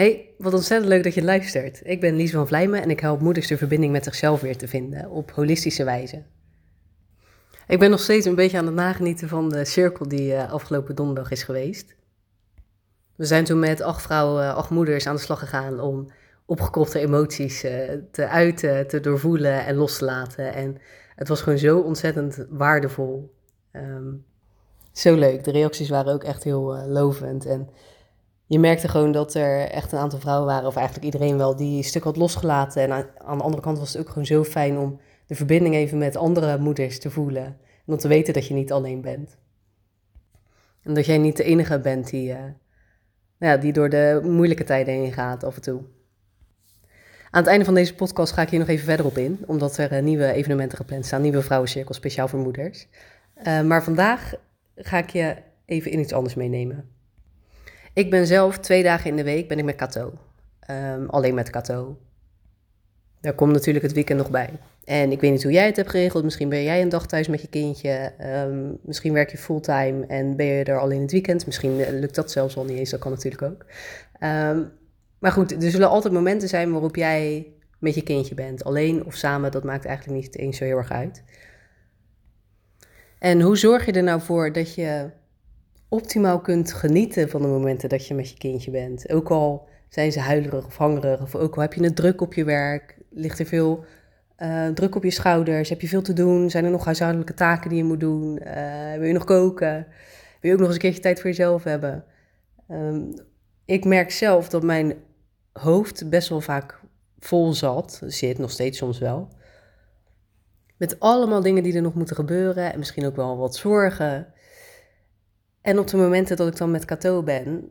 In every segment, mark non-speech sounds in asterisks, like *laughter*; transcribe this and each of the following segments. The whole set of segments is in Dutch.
Hey, wat ontzettend leuk dat je luistert. Ik ben Lies van Vlijmen en ik help moeders de verbinding met zichzelf weer te vinden op holistische wijze. Ik ben nog steeds een beetje aan het nagenieten van de cirkel die uh, afgelopen donderdag is geweest. We zijn toen met acht vrouwen, acht moeders aan de slag gegaan om opgekropte emoties uh, te uiten, te doorvoelen en los te laten. En het was gewoon zo ontzettend waardevol. Um, zo leuk. De reacties waren ook echt heel uh, lovend. En je merkte gewoon dat er echt een aantal vrouwen waren, of eigenlijk iedereen wel, die een stuk had losgelaten. En aan, de andere kant was het ook gewoon zo fijn om de verbinding even met andere moeders te voelen. En om te weten dat je niet alleen bent. En dat jij niet de enige bent die, uh, ja, die door de moeilijke tijden heen gaat af en toe. Aan het einde van deze podcast ga ik hier nog even verder op in, omdat er uh, nieuwe evenementen gepland staan, nieuwe vrouwencirkels speciaal voor moeders. Uh, maar vandaag ga ik je even in iets anders meenemen. Ik ben zelf twee dagen in de week ben ik met Kato. Um, alleen met Kato. Daar komt natuurlijk het weekend nog bij. En ik weet niet hoe jij het hebt geregeld. Misschien ben jij een dag thuis met je kindje. Um, misschien werk je fulltime en ben je er alleen het weekend. Misschien eh, lukt dat zelfs al niet eens. Dat kan natuurlijk ook. Um, maar goed, er zullen altijd momenten zijn waarop jij met je kindje bent. Alleen of samen, dat maakt eigenlijk niet eens zo heel erg uit. En hoe zorg je er nou voor dat je optimaal kunt genieten van de momenten dat je met je kindje bent. Ook al zijn ze huilerig of hangerig, of ook al heb je het druk op je werk, ligt er veel uh, druk op je schouders, heb je veel te doen, zijn er nog huishoudelijke taken die je moet doen, uh, wil je nog koken, wil je ook nog eens een keertje tijd voor jezelf hebben. Um, ik merk zelf dat mijn hoofd best wel vaak vol zat, zit nog steeds soms wel. Met allemaal dingen die er nog moeten gebeuren en misschien ook wel wat zorgen. En op de momenten dat ik dan met Kato ben,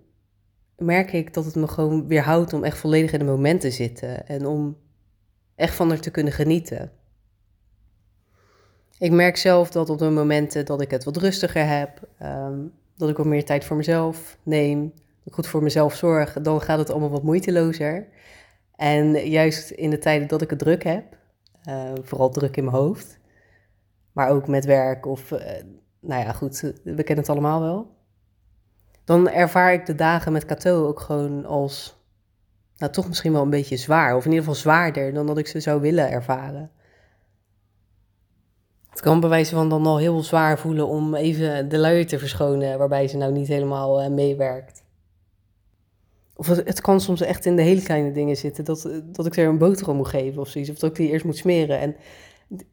merk ik dat het me gewoon weerhoudt om echt volledig in de moment te zitten en om echt van er te kunnen genieten. Ik merk zelf dat op de momenten dat ik het wat rustiger heb, ehm, dat ik wat meer tijd voor mezelf neem, dat ik goed voor mezelf zorg, dan gaat het allemaal wat moeitelozer. En juist in de tijden dat ik het druk heb, uh, vooral druk in mijn hoofd, maar ook met werk of uh, nou ja, goed, we kennen het allemaal wel. Dan ervaar ik de dagen met Kato ook gewoon als, nou toch misschien wel een beetje zwaar. Of in ieder geval zwaarder dan dat ik ze zou willen ervaren. Het kan bij wijze van dan al heel zwaar voelen om even de luier te verschonen, waarbij ze nou niet helemaal uh, meewerkt. Of het, kan soms echt in de hele kleine dingen zitten, dat, dat ik er een boterham moet geven of zoiets. Of dat ik die eerst moet smeren. En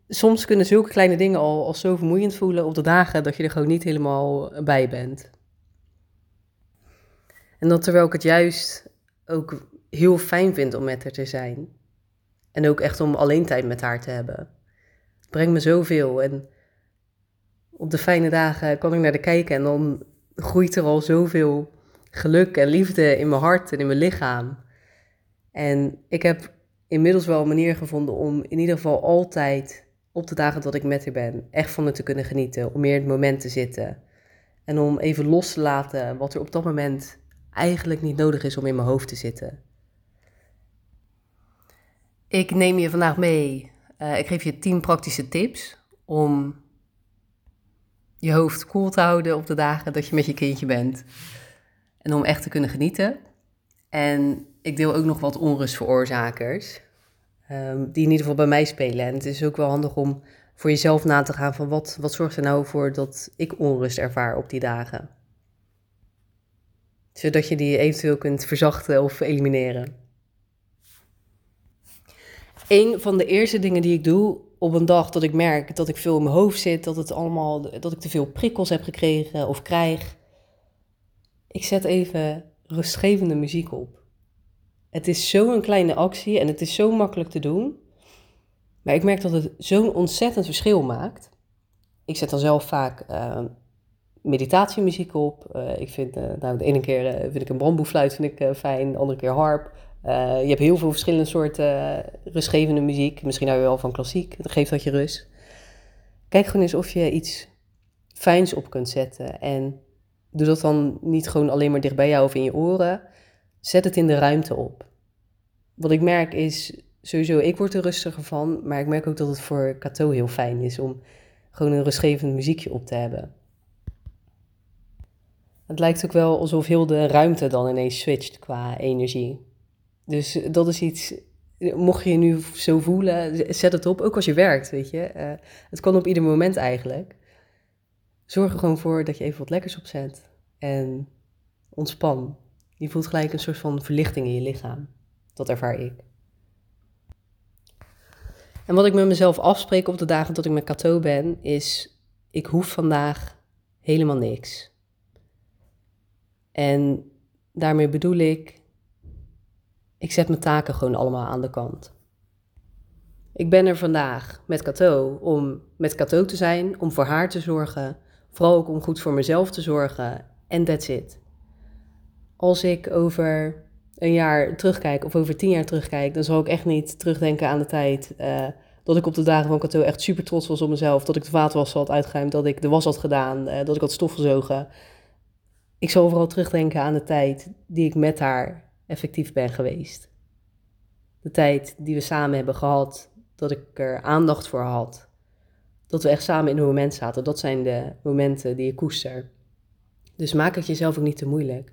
soms kunnen zulke kleine dingen al, al zo vermoeiend voelen op de dagen dat je er gewoon niet helemaal bij bent. En dat terwijl ik het juist ook heel fijn vind om met haar te zijn. En ook echt om alleen tijd met haar te hebben. Het brengt me zoveel. En op de fijne dagen kan ik naar de kijken en dan groeit er al zoveel geluk en liefde in mijn hart en in mijn lichaam. En ik heb inmiddels wel een manier gevonden om in ieder geval altijd op de dagen dat ik met haar ben, echt van het te kunnen genieten. Om meer in het moment te zitten. En om even los te laten wat er op dat moment eigenlijk niet nodig is om in mijn hoofd te zitten. Ik neem je vandaag mee. Uh, ik geef je 10 praktische tips om je hoofd koel te houden op de dagen dat je met je kindje bent. En om echt te kunnen genieten. En ik deel ook nog wat onrustveroorzakers. Um, die in ieder geval bij mij spelen. En het is ook wel handig om voor jezelf na te gaan van wat, wat zorgt er nou voor dat ik onrust ervaar op die dagen. Zodat je die eventueel kunt verzachten of elimineren. Een van de eerste dingen die ik doe op een dag dat ik merk dat ik veel in mijn hoofd zit, dat, het allemaal, dat ik te veel prikkels heb gekregen of krijg. Ik zet even rustgevende muziek op. Het is zo'n kleine actie en het is zo makkelijk te doen. Maar ik merk dat het zo'n ontzettend verschil maakt. Ik zet dan zelf vaak uh, meditatiemuziek op. Uh, ik vind, uh, nou, de ene keer vind ik een bamboefluit vind ik, fijn, de andere keer harp. je hebt heel veel verschillende soorten rustgevende muziek. Misschien hou je wel van klassiek, dat geeft dat je rust. Kijk gewoon eens of je iets fijns op kunt zetten. En doe dat dan niet gewoon alleen maar dicht bij jou of in je oren. Zet het in de ruimte op. Wat ik merk is sowieso, ik word er rustiger van, maar ik merk ook dat het voor Kato heel fijn is om gewoon een rustgevend muziekje op te hebben. Het lijkt ook wel alsof heel de ruimte dan ineens switcht qua energie. Dus dat is iets, mocht je je nu zo voelen, zet het op, ook als je werkt, weet je. Uh, het kan op ieder moment eigenlijk. Zorg er gewoon voor dat je even wat lekkers opzet en ontspan. Je voelt gelijk een soort van verlichting in je lichaam. Dat ervaar ik. En wat ik met mezelf afspreek op de dagen dat ik met Kato ben, is: ik hoef vandaag helemaal niks. En daarmee bedoel ik, ik zet mijn taken gewoon allemaal aan de kant. Ik ben er vandaag met Kato om met Kato te zijn, om voor haar te zorgen, vooral ook om goed voor mezelf te zorgen. En that's it. Als ik over een jaar terugkijk of over tien jaar terugkijk, dan zal ik echt niet terugdenken aan de tijd uh, dat ik op de dagen van Kato echt super trots was op mezelf. Dat ik de vaatwas had uitgeruimd, dat ik de was had gedaan, uh, dat ik had stofgezogen. Ik zal vooral terugdenken aan de tijd die ik met haar effectief ben geweest. De tijd die we samen hebben gehad, dat ik er aandacht voor had. Dat we echt samen in een moment zaten. Dat zijn de momenten die ik koester. Dus maak het jezelf ook niet te moeilijk.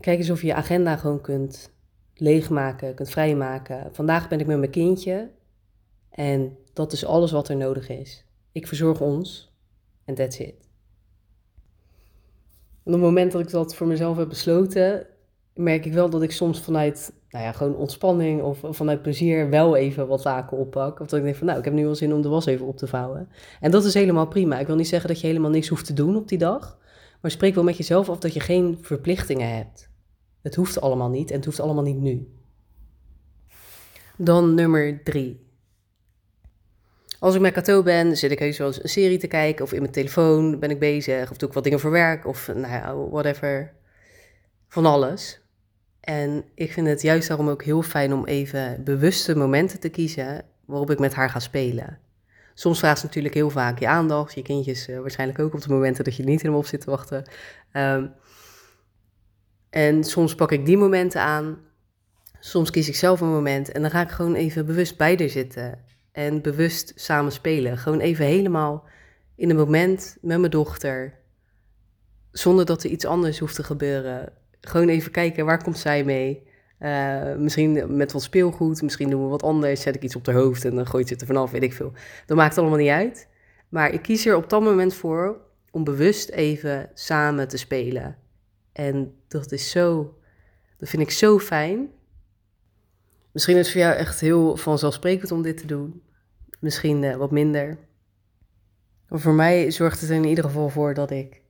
Kijk eens of je je agenda gewoon kunt leegmaken, kunt vrijmaken. Vandaag ben ik met mijn kindje en dat is alles wat er nodig is. Ik verzorg ons en that's it. op het moment dat ik dat voor mezelf heb besloten, merk ik wel dat ik soms vanuit nou ja, gewoon ontspanning of vanuit plezier wel even wat taken oppak. Of dat ik denk van nou, ik heb nu wel zin om de was even op te vouwen. En dat is helemaal prima. Ik wil niet zeggen dat je helemaal niks hoeft te doen op die dag. Maar spreek wel met jezelf af dat je geen verplichtingen hebt. Het hoeft allemaal niet en het hoeft allemaal niet nu. Dan nummer drie. Als ik met Kato ben, zit ik heus wel eens een serie te kijken of in mijn telefoon ben ik bezig of doe ik wat dingen voor werk of nou ja, whatever. Van alles. En ik vind het juist daarom ook heel fijn om even bewuste momenten te kiezen waarop ik met haar ga spelen. Soms vraagt ze natuurlijk heel vaak je aandacht, je kindjes uh, waarschijnlijk ook op de momenten dat je niet helemaal op zit te wachten. Um, en soms pak ik die momenten aan. Soms kies ik zelf een moment en dan ga ik gewoon even bewust bij haar zitten. En bewust samen spelen. Gewoon even helemaal in een moment met mijn dochter. Zonder dat er iets anders hoeft te gebeuren. Gewoon even kijken, waar komt zij mee? Uh, misschien met wat speelgoed, misschien doen we wat anders. Zet ik iets op haar hoofd en dan gooit ze het er vanaf, weet ik veel. Dat maakt allemaal niet uit. Maar ik kies er op dat moment voor om bewust even samen te spelen. En dat is zo, dat vind ik zo fijn. Misschien is het voor jou echt heel vanzelfsprekend om dit te doen. Misschien uh, wat minder. Maar voor mij zorgt het er in ieder geval voor dat ik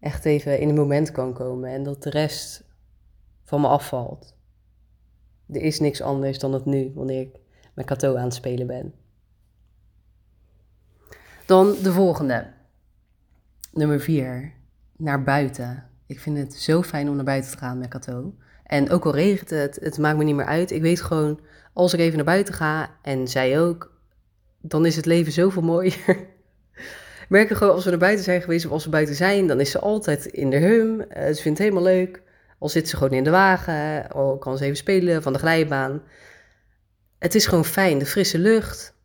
echt even in het moment kan komen en dat de rest van me afvalt. Er is niks anders dan het nu, wanneer ik met Kato aan het spelen ben. Dan de volgende. Nummer vier. Naar buiten. Ik vind het zo fijn om naar buiten te gaan met Kato. En ook al regent het, het maakt me niet meer uit. Ik weet gewoon, als ik even naar buiten ga, en zij ook, dan is het leven zoveel mooier. *laughs* merken gewoon, als we naar buiten zijn geweest of als we buiten zijn, dan is ze altijd in de hum. Uh, ze vindt het helemaal leuk. Al zit ze gewoon in de wagen, al kan ze even spelen van de glijbaan. Het is gewoon fijn, de frisse lucht.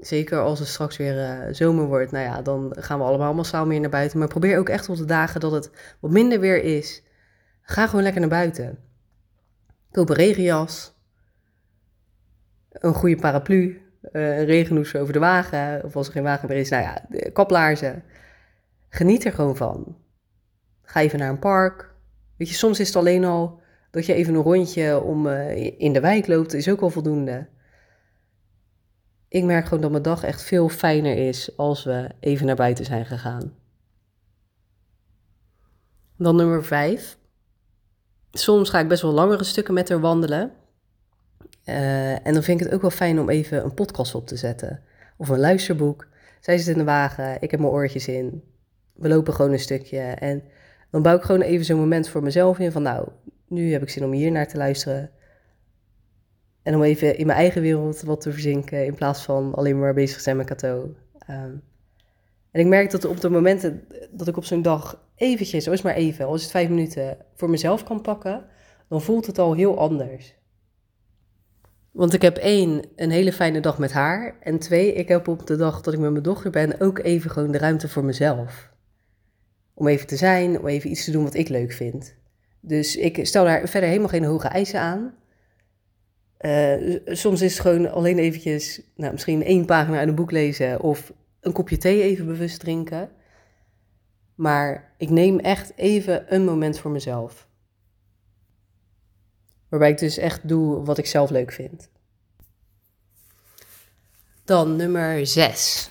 Zeker als het straks weer uh, zomer wordt, nou ja, dan gaan we allemaal massaal meer naar buiten. Maar probeer ook echt op de dagen dat het wat minder weer is, ga gewoon lekker naar buiten. Koop een regenjas, een goede paraplu, uh, een regenhoes over de wagen, of als er geen wagen meer is, nou ja, kaplaarzen. Geniet er gewoon van. Ga even naar een park. Weet je, soms is het alleen al dat je even een rondje om uh, in de wijk loopt, is ook al voldoende ik merk gewoon dat mijn dag echt veel fijner is als we even naar buiten zijn gegaan. Dan nummer vijf. Soms ga ik best wel langere stukken met haar wandelen. Uh, en dan vind ik het ook wel fijn om even een podcast op te zetten. Of een luisterboek. Zij zit in de wagen, ik heb mijn oortjes in. We lopen gewoon een stukje. En dan bouw ik gewoon even zo'n moment voor mezelf in van nou, nu heb ik zin om hier naar te luisteren. En om even in mijn eigen wereld wat te verzinken in plaats van alleen maar bezig zijn met Kato. Ehm, en ik merk dat op de momenten dat ik op zo'n dag eventjes, zo is maar even, als het vijf minuten, voor mezelf kan pakken, dan voelt het al heel anders. Want ik heb één, een hele fijne dag met haar. En twee, ik heb op de dag dat ik met mijn dochter ben ook even gewoon de ruimte voor mezelf. om even te zijn, om even iets te doen wat ik leuk vind. Dus ik stel daar verder helemaal geen hoge eisen aan. Uh, soms is het gewoon alleen eventjes, nou, misschien één pagina uit een boek lezen of een kopje thee even bewust drinken. Maar ik neem echt even een moment voor mezelf. Waarbij ik dus echt doe wat ik zelf leuk vind. Dan nummer 6.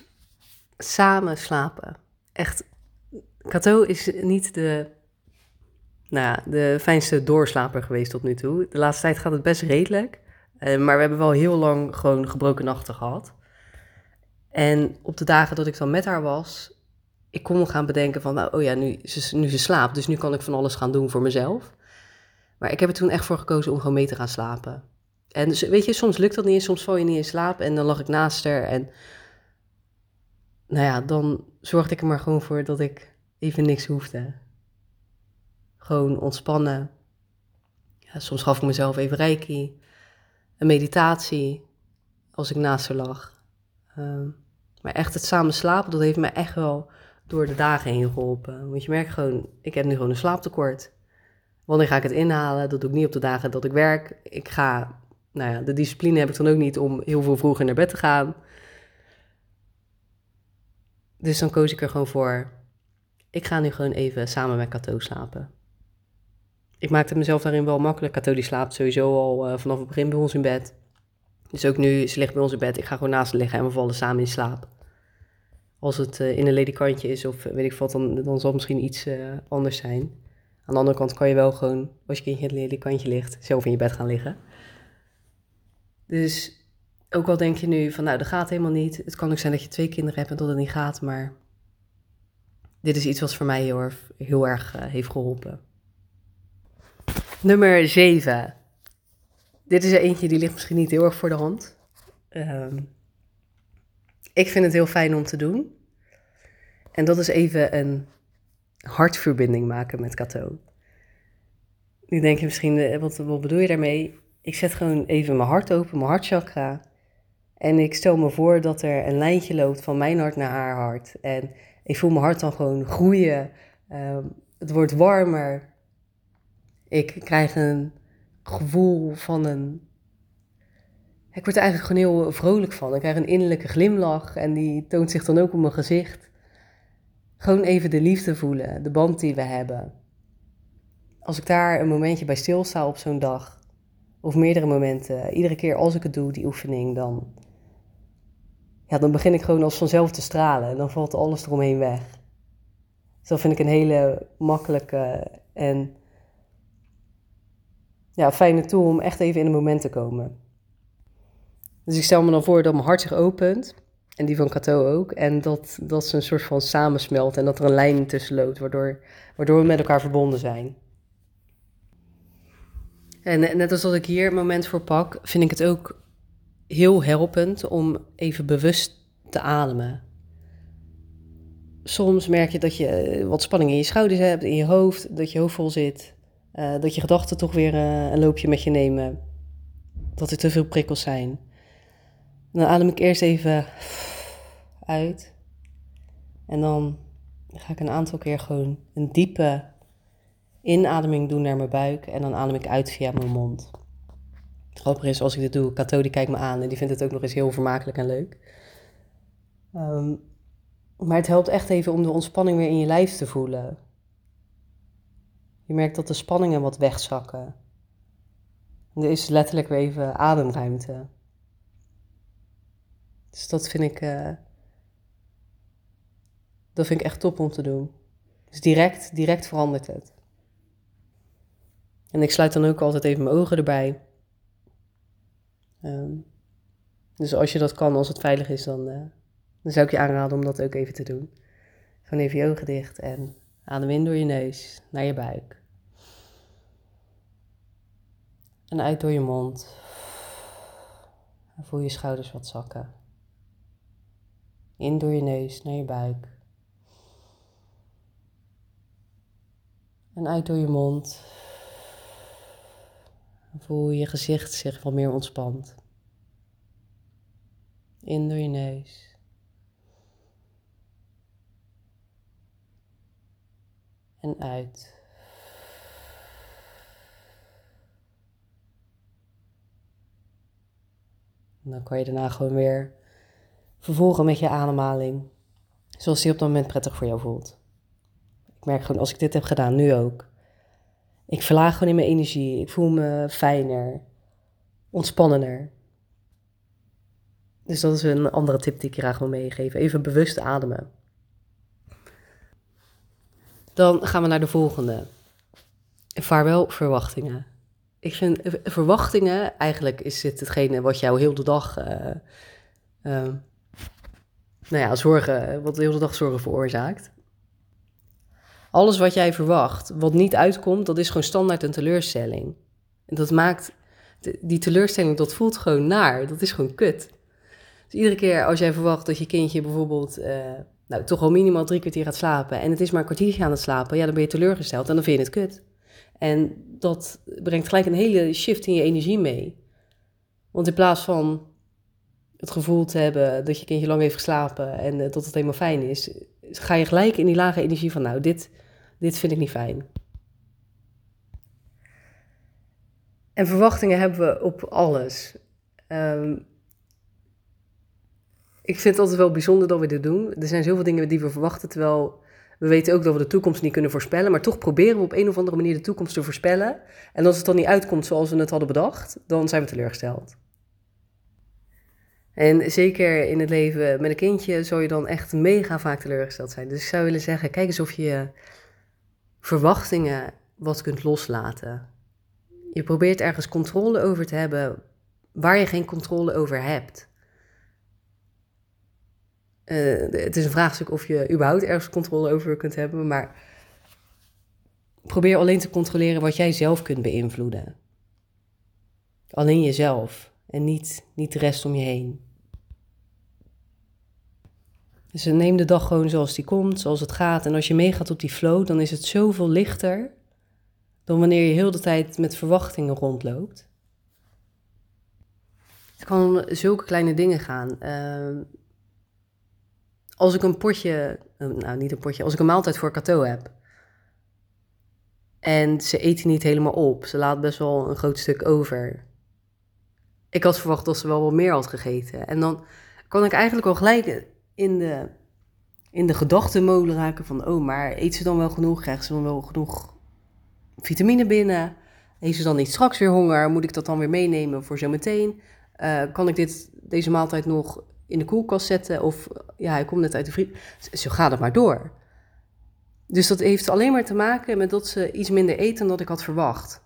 Samen slapen. Echt, Cato is niet de, nou de fijnste doorslaper geweest tot nu toe. De laatste tijd gaat het best redelijk. Uh, maar we hebben wel heel lang gewoon gebroken nachten gehad. En op de dagen dat ik dan met haar was, ik kon gaan bedenken van, nou, oh ja, nu ze, nu slaapt, dus nu kan ik van alles gaan doen voor mezelf. Maar ik heb er toen echt voor gekozen om gewoon mee te gaan slapen. En dus, weet je, soms lukt dat niet, soms val je niet in slaap en dan lag ik naast haar. En nou ja, dan zorgde ik er maar gewoon voor dat ik even niks hoefde. Gewoon ontspannen. Ja, soms gaf ik mezelf even reiki, een meditatie als ik naast haar lag. Ehm, maar echt het samen slapen, dat heeft me echt wel door de dagen heen geholpen. Want je merkt gewoon, ik heb nu gewoon een slaaptekort. Wanneer ga ik het inhalen? Dat doe ik niet op de dagen dat ik werk. Ik ga, nou ja, de discipline heb ik dan ook niet om heel veel vroeger naar bed te gaan. Dus dan koos ik er gewoon voor. Ik ga nu gewoon even samen met Cato slapen. Ik maakte mezelf daarin wel makkelijk. Die slaapt sowieso al uh, vanaf het begin bij ons in bed. Dus ook nu, ze ligt bij ons in bed. Ik ga gewoon naast haar liggen en we vallen samen in slaap. Als het uh, in een ledikantje is of weet ik wat, dan, dan zal het misschien iets anders zijn. Aan de andere kant kan je wel gewoon, als je kindje in het ledikantje ligt, zelf in je bed gaan liggen. Dus ook al denk je nu van, nou, dat gaat helemaal niet. Het kan ook zijn dat je twee kinderen hebt en dat het niet gaat, maar dit is iets wat voor mij heel erg, heel erg heeft geholpen. Nummer 7. Dit is er eentje die ligt misschien niet heel erg voor de hand. Um, ik vind het heel fijn om te doen. En dat is even een hartverbinding maken met Kato. Nu denk je misschien, eh, wat, wat bedoel je daarmee? Ik zet gewoon even mijn hart open, mijn hartchakra. En ik stel me voor dat er een lijntje loopt van mijn hart naar haar hart. En ik voel mijn hart dan gewoon groeien. Um, het wordt warmer. Ik krijg een gevoel van een ik word er eigenlijk gewoon heel vrolijk van. Ik krijg een innerlijke glimlach en die toont zich dan ook op mijn gezicht. Gewoon even de liefde voelen, de band die we hebben. Als ik daar een momentje bij stilsta op zo'n dag, of meerdere momenten, iedere keer als ik het doe, die oefening, dan, ja, dan begin ik gewoon als vanzelf te stralen en dan valt alles eromheen weg. Dus dat vind ik een hele makkelijke en ja, fijne tool om echt even in een moment te komen. Dus ik stel me dan voor dat mijn hart zich opent. En die van Cato ook. En dat, dat ze een soort van samensmelt. En dat er een lijn tussen loopt. Waardoor, waardoor we met elkaar verbonden zijn. En net als dat ik hier een moment voor pak, vind ik het ook heel helpend om even bewust te ademen. Soms merk je dat je wat spanning in je schouders hebt, in je hoofd, dat je hoofd vol zit, uh, dat je gedachten toch weer uh, een loopje met je nemen, dat er te veel prikkels zijn dan adem ik eerst even uit. En dan ga ik een aantal keer gewoon een diepe inademing doen naar mijn buik. En dan adem ik uit via mijn mond. Het grappige is, als ik dit doe, Kato die kijkt me aan en die vindt het ook nog eens heel vermakelijk en leuk. Um, maar het helpt echt even om de ontspanning weer in je lijf te voelen. Je merkt dat de spanningen wat wegzakken. En er is letterlijk weer even ademruimte. Dus dat vind ik, uh, dat vind ik echt top om te doen. Dus direct, direct verandert het. En ik sluit dan ook altijd even mijn ogen erbij. Um, dus als je dat kan, als het veilig is, dan, uh, dan zou ik je aanraden om dat ook even te doen. Gewoon even je ogen dicht en adem in door je neus naar je buik. En uit door je mond. Voel je schouders wat zakken. In door je neus naar je buik. En uit door je mond. voel je gezicht zich wat meer ontspant. In door je neus. En uit. En dan kan je daarna gewoon weer vervolgen met je ademhaling. Zoals die op dat moment prettig voor jou voelt. Ik merk gewoon als ik dit heb gedaan, nu ook. Ik verlaag gewoon in mijn energie. Ik voel me fijner, ontspannender. Dus dat is een andere tip die ik graag wil meegeven. Even bewust ademen. Dan gaan we naar de volgende. Vaarwel verwachtingen. Ik vind verwachtingen, eigenlijk is dit hetgene wat jou heel de dag, uh, uh, nou ja, zorgen, wat heel de dag zorgen veroorzaakt. Alles wat jij verwacht, wat niet uitkomt, dat is gewoon standaard een teleurstelling. En dat maakt, die teleurstelling, dat voelt gewoon naar. Dat is gewoon kut. Dus iedere keer als jij verwacht dat je kindje bijvoorbeeld nou, toch al minimaal drie kwartier gaat slapen en het is maar een kwartiertje aan het slapen, ja, dan ben je teleurgesteld en dan vind je het kut. En dat brengt gelijk een hele shift in je energie mee. Want in plaats van het gevoel te hebben dat je kindje lang heeft geslapen en uh, dat het helemaal fijn is, ga je gelijk in die lage energie van, nou, dit, dit vind ik niet fijn. En verwachtingen hebben we op alles. Um, ik vind het altijd wel bijzonder dat we dit doen. Er zijn zoveel dingen die we verwachten, terwijl we weten ook dat we de toekomst niet kunnen voorspellen. Maar toch proberen we op een of andere manier de toekomst te voorspellen. En als het dan niet uitkomt zoals we het hadden bedacht, dan zijn we teleurgesteld. En zeker in het leven met een kindje zou je dan echt mega vaak teleurgesteld zijn. Dus ik zou willen zeggen, kijk eens of je verwachtingen wat kunt loslaten. Je probeert ergens controle over te hebben waar je geen controle over hebt. Uh, het is een vraagstuk of je überhaupt ergens controle over kunt hebben, maar probeer alleen te controleren wat jij zelf kunt beïnvloeden. Alleen jezelf en niet, niet de rest om je heen. Dus neem de dag gewoon zoals die komt, zoals het gaat. En als je meegaat op die flow, dan is het zoveel lichter dan wanneer je heel de tijd met verwachtingen rondloopt. Het kan zulke kleine dingen gaan. Uh, als ik een potje, eh, nou niet een potje, als ik een maaltijd voor Cato heb. En ze eten niet helemaal op. Ze laat best wel een groot stuk over. Ik had verwacht dat ze wel wat meer had gegeten. En dan kan ik eigenlijk al gelijk in de, in de gedachtenmolen raken van... oh, maar eet ze dan wel genoeg? Krijgt ze dan wel genoeg vitamine binnen? Heeft ze dan niet straks weer honger? Moet ik dat dan weer meenemen voor zometeen? Uh, kan ik dit, deze maaltijd nog in de koelkast zetten. Of ja, hij komt net uit de vriend. Zo gaat het maar door. Dus dat heeft alleen maar te maken met dat ze iets minder eten dan ik had verwacht.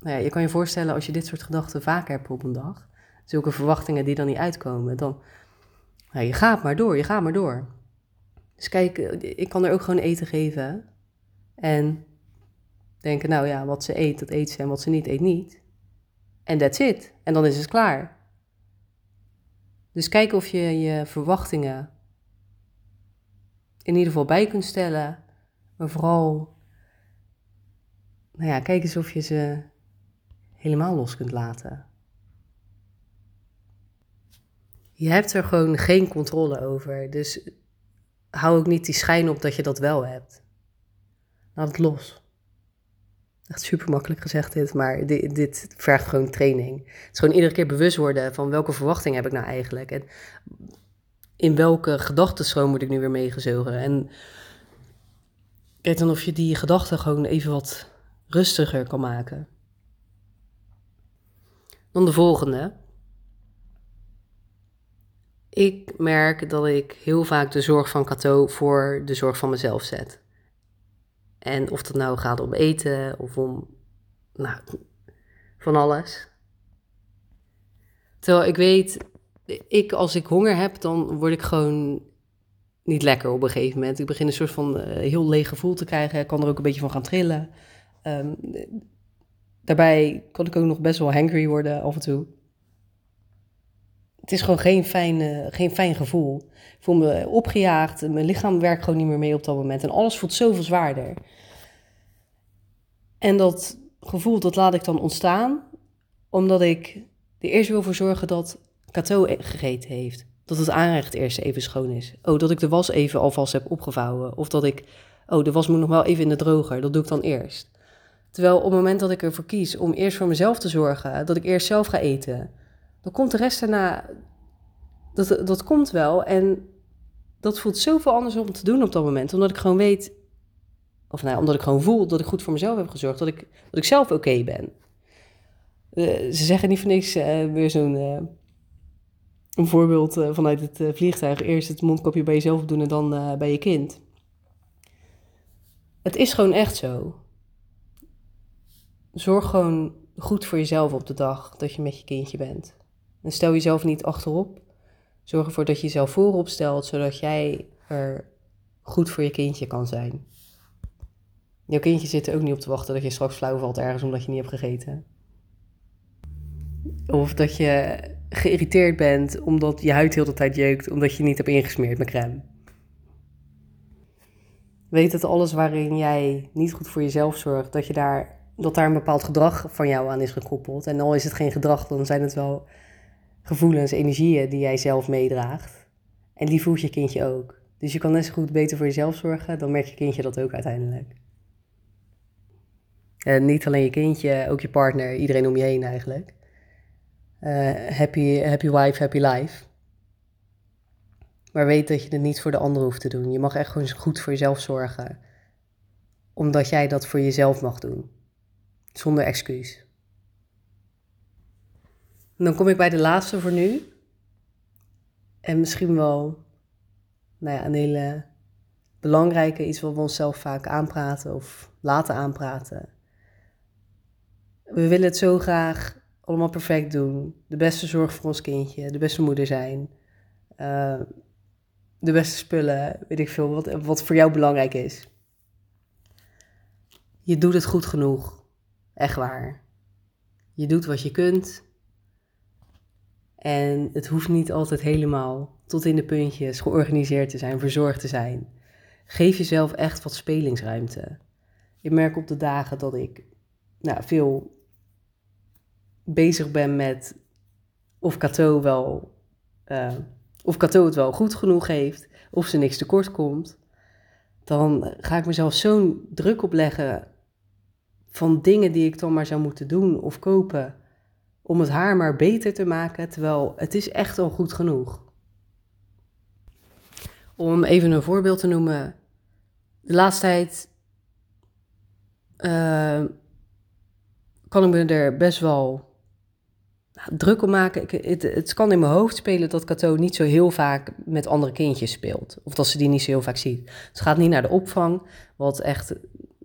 Nou ja, je kan je voorstellen als je dit soort gedachten vaker hebt op een dag, zulke verwachtingen die dan niet uitkomen, dan je gaat maar door, je gaat maar door. Dus kijk, ik kan er ook gewoon eten geven en denken, nou ja, wat ze eet, dat eet ze en wat ze niet eet niet. En that's it. En dan is het klaar. Dus kijk of je je verwachtingen in ieder geval bij kunt stellen. Maar vooral, nou ja, kijk eens of je ze helemaal los kunt laten. Je hebt er gewoon geen controle over. Dus hou ook niet die schijn op dat je dat wel hebt. Laat het los. Echt super makkelijk gezegd dit, maar dit, dit, vergt gewoon training. Het is gewoon iedere keer bewust worden van welke verwachting heb ik nou eigenlijk. En in welke gedachtenstroom moet ik nu weer meegezogen. En kijk dan of je die gedachten gewoon even wat rustiger kan maken. Dan de volgende. Ik merk dat ik heel vaak de zorg van Cato voor de zorg van mezelf zet. En of dat nou gaat om eten of om nou, van alles. Terwijl ik weet, ik als ik honger heb, dan word ik gewoon niet lekker op een gegeven moment. Ik begin een soort van uh, heel leeg gevoel te krijgen. Ik kan er ook een beetje van gaan trillen. Um, daarbij kan ik ook nog best wel hangry worden af en toe. Het is gewoon geen fijn, uh, geen fijn gevoel. Ik voel me opgejaagd. Mijn lichaam werkt gewoon niet meer mee op dat moment. En alles voelt zoveel zwaarder. En dat gevoel, dat laat ik dan ontstaan, omdat ik er eerst wil voor zorgen dat Cato gegeten heeft. dat het aanrecht eerst even schoon is. Oh, dat ik de was even alvast heb opgevouwen. Of dat ik, oh, de was moet nog wel even in de droger. Dat doe ik dan eerst. Terwijl op het moment dat ik ervoor kies om eerst voor mezelf te zorgen, dat ik eerst zelf ga eten, dan komt de rest daarna, dat, dat komt wel. En dat voelt zoveel anders om te doen op dat moment. Omdat ik gewoon weet, of nou, omdat ik gewoon voel dat ik goed voor mezelf heb gezorgd, dat ik, dat ik zelf oké ben. Uh, ze zeggen niet voor niks uh, weer zo'n uh, een voorbeeld vanuit het vliegtuig. Eerst het mondkapje bij jezelf doen en dan bij je kind. Het is gewoon echt zo. Zorg gewoon goed voor jezelf op de dag dat je met je kindje bent. En stel jezelf niet achterop. Zorg ervoor dat je jezelf voorop stelt, zodat jij er goed voor je kindje kan zijn. Jouw kindje zit er ook niet op te wachten dat je straks flauw valt ergens omdat je niet hebt gegeten. Of dat je geïrriteerd bent omdat je huid heel de tijd jeukt omdat je niet hebt ingesmeerd met crème. Weet dat alles waarin jij niet goed voor jezelf zorgt, dat, je daar, dat daar een bepaald gedrag van jou aan is gekoppeld. En al is het geen gedrag, dan zijn het wel gevoelens, energieën die jij zelf meedraagt. En die voelt je kindje ook. Dus je kan net zo goed beter voor jezelf zorgen, dan merkt je kindje dat ook uiteindelijk. En niet alleen je kindje, ook je partner, iedereen om je heen eigenlijk. Uh, happy, happy wife, happy life. Maar weet dat je het niet voor de ander hoeft te doen. Je mag echt gewoon goed voor jezelf zorgen. Omdat jij dat voor jezelf mag doen. Zonder excuus. Dan kom ik bij de laatste voor nu. En misschien wel nou ja, een hele belangrijke, iets wat we onszelf vaak aanpraten of laten aanpraten. We willen het zo graag allemaal perfect doen. De beste zorg voor ons kindje, de beste moeder zijn. Uh, de beste spullen, weet ik veel, wat, wat voor jou belangrijk is. Je doet het goed genoeg. Echt waar. Je doet wat je kunt. En het hoeft niet altijd helemaal tot in de puntjes georganiseerd te zijn, verzorgd te zijn. Geef jezelf echt wat spelingsruimte. Ik merk op de dagen dat ik nou, veel bezig ben met of Cato wel, uh, of Cato het wel goed genoeg heeft, of ze niks tekort komt, dan ga ik mezelf zo'n druk opleggen van dingen die ik dan maar zou moeten doen of kopen om het haar maar beter te maken, terwijl het is echt al goed genoeg. Om even een voorbeeld te noemen, de laatste tijd uh, kan ik me er best wel druk om maken. Ik, het, het, kan in mijn hoofd spelen dat Cato niet zo heel vaak met andere kindjes speelt. Of dat ze die niet zo heel vaak ziet. Ze gaat niet naar de opvang. Wat echt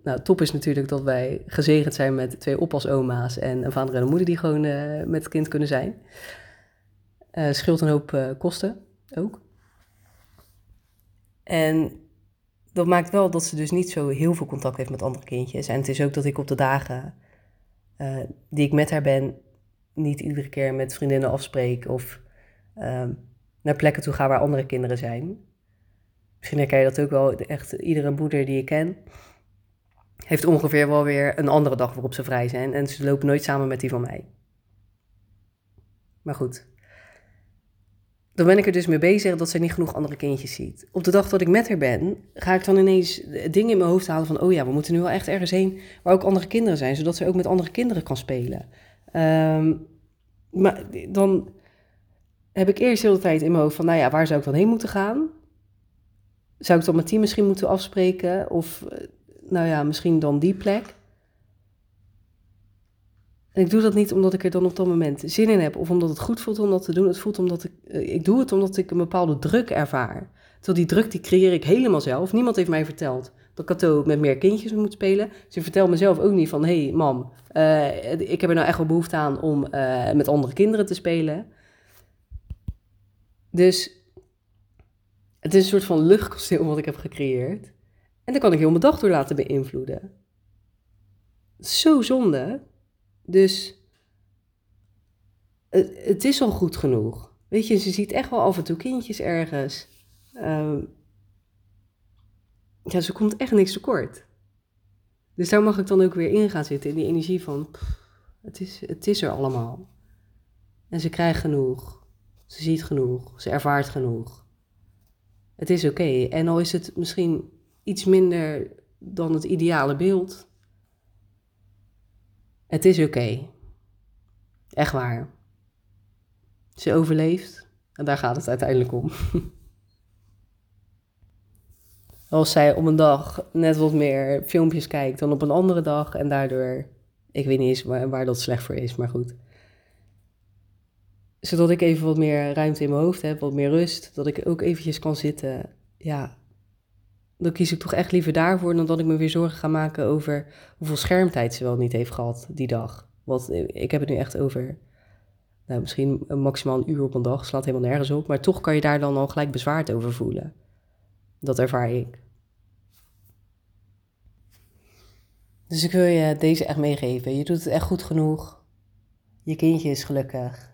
nou, top is natuurlijk dat wij gezegend zijn met twee oppasoma's en een vader en een moeder die gewoon uh, met het kind kunnen zijn. Uh, scheelt een hoop uh, kosten ook. En dat maakt wel dat ze dus niet zo heel veel contact heeft met andere kindjes. En het is ook dat ik op de dagen die ik met haar ben, niet iedere keer met vriendinnen afspreek of uh, naar plekken toe ga waar andere kinderen zijn. Misschien herken je dat ook wel. Echt iedere moeder die ik ken heeft ongeveer wel weer een andere dag waarop ze vrij zijn. En ze lopen nooit samen met die van mij. Maar goed. Dan ben ik er dus mee bezig dat ze niet genoeg andere kindjes ziet. Op de dag dat ik met haar ben, ga ik dan ineens dingen in mijn hoofd halen van... oh ja, we moeten nu wel echt ergens heen waar ook andere kinderen zijn... zodat ze ook met andere kinderen kan spelen. Um, maar dan heb ik eerst de hele tijd in mijn hoofd van, nou ja, waar zou ik dan heen moeten gaan? Zou ik dan mijn team misschien moeten afspreken? Of, eh, nou ja, misschien dan die plek? En ik doe dat niet omdat ik er dan op dat moment zin in heb of omdat het goed voelt om dat te doen. Het voelt omdat ik, eh, ik doe het omdat ik een bepaalde druk ervaar. Terwijl die druk die creëer ik helemaal zelf. Niemand heeft mij verteld dat Cato met meer kindjes moet spelen. Ze vertelt mezelf ook niet van, hé hey, mam, uh, ik heb er nou echt wel behoefte aan om uh, met andere kinderen te spelen. Dus het is een soort van luchtkasteel wat ik heb gecreëerd. En daar kan ik heel mijn dag door laten beïnvloeden. Zo zonde. Dus het, is al goed genoeg. Weet je, ze ziet echt wel af en toe kindjes ergens. Uh, ja, ze komt echt niks tekort. Dus daar mag ik dan ook weer in gaan zitten, in die energie van, het, is, het is er allemaal. En ze krijgt genoeg. Ze ziet genoeg, ze ervaart genoeg. Het is oké. En al is het misschien iets minder dan het ideale beeld. Het is oké. Echt waar. Ze overleeft en daar gaat het uiteindelijk om. *laughs* Als zij op een dag net wat meer filmpjes kijkt dan op een andere dag en daardoor, ik weet niet eens waar, waar dat slecht voor is, maar goed. Zodat ik even wat meer ruimte in mijn hoofd heb, wat meer rust, dat ik ook eventjes kan zitten. Ja, dan kies ik toch echt liever daarvoor dan dat ik me weer zorgen ga maken over hoeveel schermtijd ze wel niet heeft gehad die dag. Want ik heb het nu echt over nou, misschien maximaal een uur op een dag, slaat helemaal nergens op. Maar toch kan je daar dan al gelijk bezwaard over voelen. Dat ervaar ik. Dus ik wil je deze echt meegeven. Je doet het echt goed genoeg. Je kindje is gelukkig.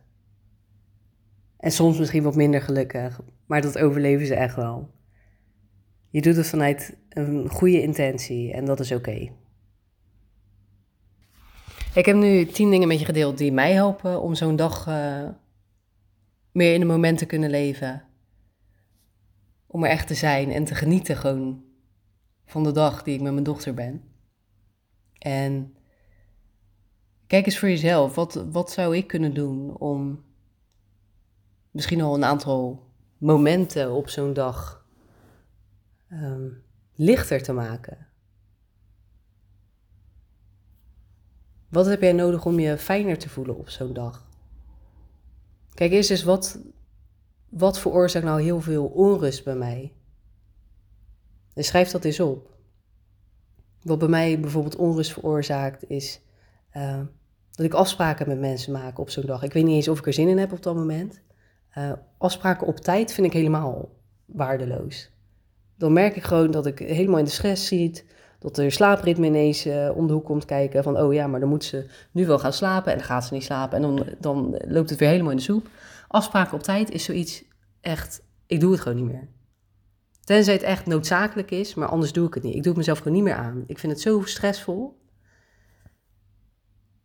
En soms misschien wat minder gelukkig, maar dat overleven ze echt wel. Je doet het vanuit een goede intentie en dat is oké. Ik heb nu tien dingen met je gedeeld die mij helpen om zo'n dag uh, meer in het moment te kunnen leven. Om er echt te zijn en te genieten gewoon van de dag die ik met mijn dochter ben. En kijk eens voor jezelf, wat, wat zou ik kunnen doen om misschien al een aantal momenten op zo'n dag um, lichter te maken? Wat heb jij nodig om je fijner te voelen op zo'n dag? Kijk eerst eens, wat, wat veroorzaakt nou heel veel onrust bij mij? En schrijf dat eens op. Wat bij mij bijvoorbeeld onrust veroorzaakt is uh, dat ik afspraken met mensen maak op zo'n dag. Ik weet niet eens of ik er zin in heb op dat moment. Uh, afspraken op tijd vind ik helemaal waardeloos. Dan merk ik gewoon dat ik helemaal in de stress zit. Dat er slaapritme ineens uh, om de hoek komt kijken. Van, oh ja, maar dan moet ze nu wel gaan slapen. En dan gaat ze niet slapen. En dan, dan loopt het weer helemaal in de soep. Afspraken op tijd is zoiets echt... Ik doe het gewoon niet meer. Tenzij het echt noodzakelijk is, maar anders doe ik het niet. Ik doe het mezelf gewoon niet meer aan. Ik vind het zo stressvol.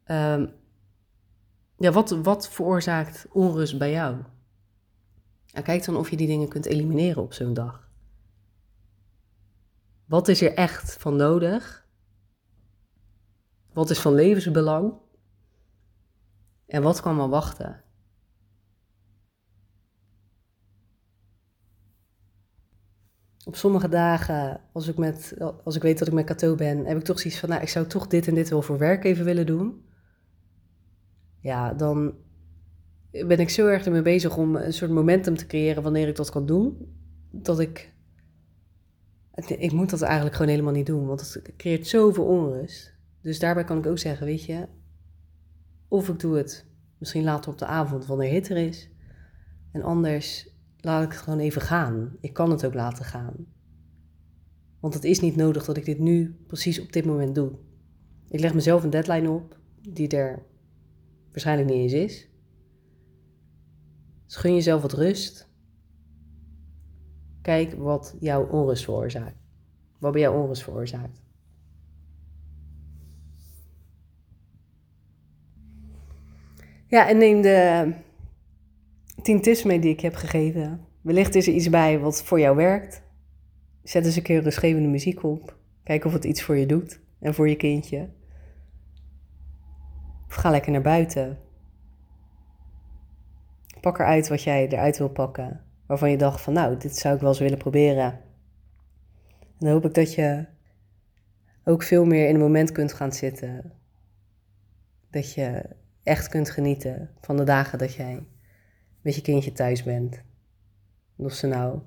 Um, ja, wat, wat veroorzaakt onrust bij jou? En kijk dan of je die dingen kunt elimineren op zo'n dag. Wat is er echt van nodig? Wat is van levensbelang? En wat kan maar wachten? Op sommige dagen, als ik, met, als ik weet dat ik met Kato ben, heb ik toch zoiets van, nou, ik zou toch dit en dit wel voor werk even willen doen. Ja, dan ben ik zo erg ermee bezig om een soort momentum te creëren wanneer ik dat kan doen, dat ik ik moet dat eigenlijk gewoon helemaal niet doen, want het creëert zoveel onrust. Dus daarbij kan ik ook zeggen, weet je, of ik doe het misschien later op de avond wanneer het er is. En anders laat ik het gewoon even gaan. Ik kan het ook laten gaan. Want het is niet nodig dat ik dit nu precies op dit moment doe. Ik leg mezelf een deadline op die er waarschijnlijk niet eens is. Dus gun jezelf wat rust. Kijk wat jouw onrust veroorzaakt. Wat bij jou onrust veroorzaakt. Ja, en neem de tien tips mee die ik heb gegeven. Wellicht is er iets bij wat voor jou werkt. Zet eens een keer rustgevende muziek op. Kijk of het iets voor je doet en voor je kindje. Of ga lekker naar buiten. Pak eruit wat jij eruit wil pakken waarvan je dacht van nou, dit zou ik wel eens willen proberen. En dan hoop ik dat je ook veel meer in het moment kunt gaan zitten. Dat je echt kunt genieten van de dagen dat jij met je kindje thuis bent. of ze nou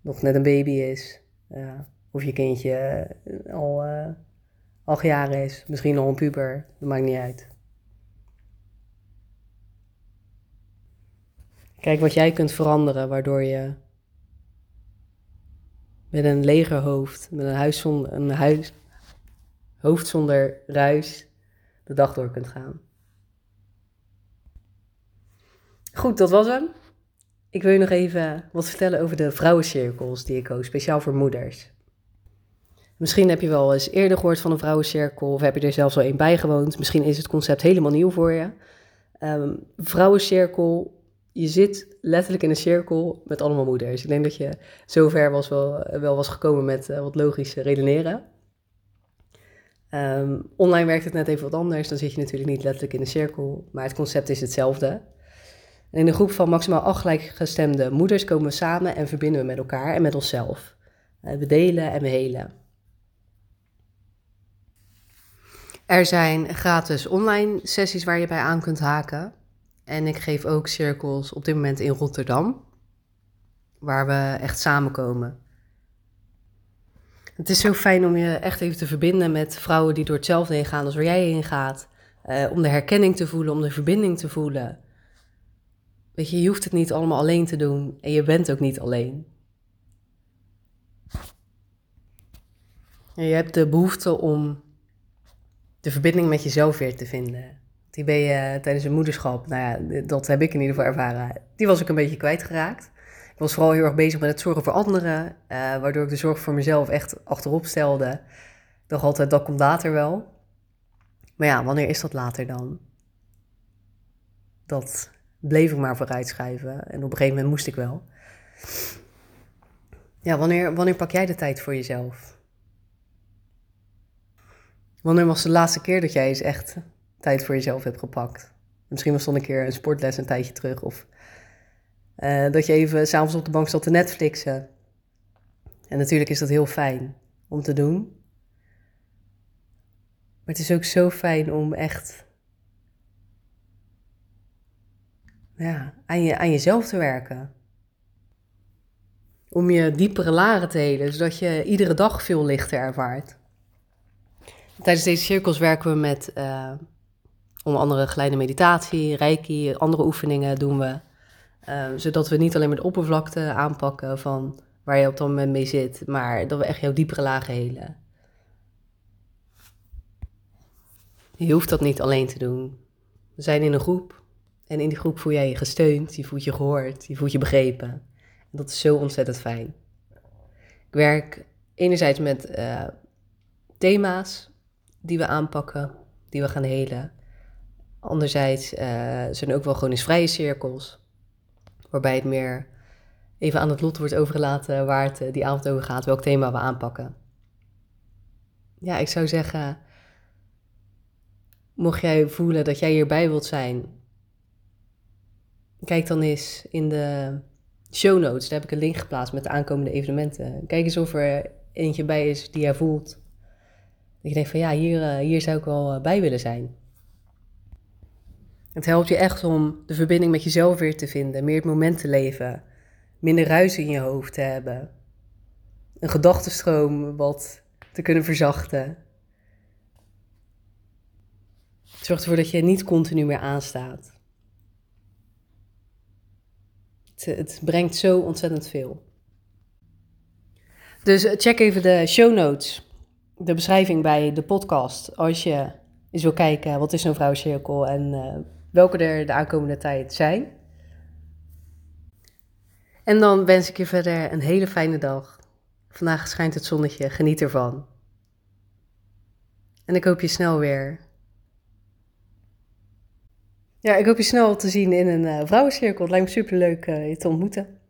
nog net een baby is, of je kindje al, uh, al jaren is, misschien al een puber, dat maakt niet uit. Kijk wat jij kunt veranderen, waardoor je met een leger hoofd, met een, huis zonder, een huis, hoofd zonder ruis, de dag door kunt gaan. Goed, dat was hem. Ik wil je nog even wat vertellen over de vrouwencirkels die ik koos, speciaal voor moeders. Misschien heb je wel eens eerder gehoord van een vrouwencirkel of heb je er zelfs al een bijgewoond. Misschien is het concept helemaal nieuw voor je. Um, vrouwencirkel je zit letterlijk in een cirkel met allemaal moeders. Ik denk dat je zover was wel, wel was gekomen met uh, wat logisch redeneren. Um, online werkt het net even wat anders. Dan zit je natuurlijk niet letterlijk in een cirkel, maar het concept is hetzelfde. En in een groep van maximaal acht gelijkgestemde moeders komen we samen en verbinden we met elkaar en met onszelf. Uh, we delen en we helen. Er zijn gratis online sessies waar je bij aan kunt haken. En ik geef ook cirkels op dit moment in Rotterdam, waar we echt samenkomen. Het is zo fijn om je echt even te verbinden met vrouwen die door hetzelfde heen gaan als waar jij heen gaat. Uh, om de herkenning te voelen, om de verbinding te voelen. Weet je, je hoeft het niet allemaal alleen te doen en je bent ook niet alleen. En je hebt de behoefte om de verbinding met jezelf weer te vinden. Die ben je tijdens een moederschap, nou ja, dat heb ik in ieder geval ervaren. Die was ik een beetje kwijtgeraakt. Ik was vooral heel erg bezig met het zorgen voor anderen, uh, waardoor ik de zorg voor mezelf echt achterop stelde. Ik dacht altijd, dat komt later wel. Maar ja, wanneer is dat later dan? Dat bleef ik maar vooruitschuiven en op een gegeven moment moest ik wel. Ja, wanneer, wanneer pak jij de tijd voor jezelf? Wanneer was de laatste keer dat jij eens echt tijd voor jezelf hebt gepakt? Misschien was het een keer een sportles een tijdje terug. Of uh, dat je even s'avonds op de bank zat te Netflixen. En natuurlijk is dat heel fijn om te doen. Maar het is ook zo fijn om echt ja, aan, je, aan jezelf te werken. Om je diepere laren te helen, zodat je iedere dag veel lichter ervaart. Tijdens deze cirkels werken we met uh, onder andere geleide meditatie, reiki, andere oefeningen doen we. Uh, zodat we niet alleen met de oppervlakte aanpakken van waar je op dat moment mee zit, maar dat we echt jouw diepere lagen helen. Je hoeft dat niet alleen te doen. We zijn in een groep en in die groep voel jij je gesteund, je voelt je gehoord, je voelt je begrepen. En dat is zo ontzettend fijn. Ik werk enerzijds met uh, thema's die we aanpakken, die we gaan helen. Anderzijds uh, zijn ook wel gewoon eens vrije cirkels, waarbij het meer even aan het lot wordt overgelaten waar het uh, die avond over gaat, welk thema we aanpakken. Ja, ik zou zeggen, mocht jij voelen dat jij hierbij wilt zijn, kijk dan eens in de show notes. Daar heb ik een link geplaatst met de aankomende evenementen. Kijk eens of er eentje bij is die jij voelt dat je denkt van ja, hier, hier zou ik wel bij willen zijn. Het helpt je echt om de verbinding met jezelf weer te vinden, meer het moment te leven, minder ruis in je hoofd te hebben, een gedachtenstroom wat te kunnen verzachten. Het zorgt ervoor dat je niet continu meer aanstaat. Het, het brengt zo ontzettend veel. Dus check even de show notes de beschrijving bij de podcast. Als je eens wil kijken wat is een vrouwencirkel en uh, welke er de aankomende tijd zijn. En dan wens ik je verder een hele fijne dag. Vandaag schijnt het zonnetje, geniet ervan. En ik hoop je snel weer. Ja, ik hoop je snel te zien in een uh, vrouwencirkel. Het lijkt me super leuk uh, je te ontmoeten.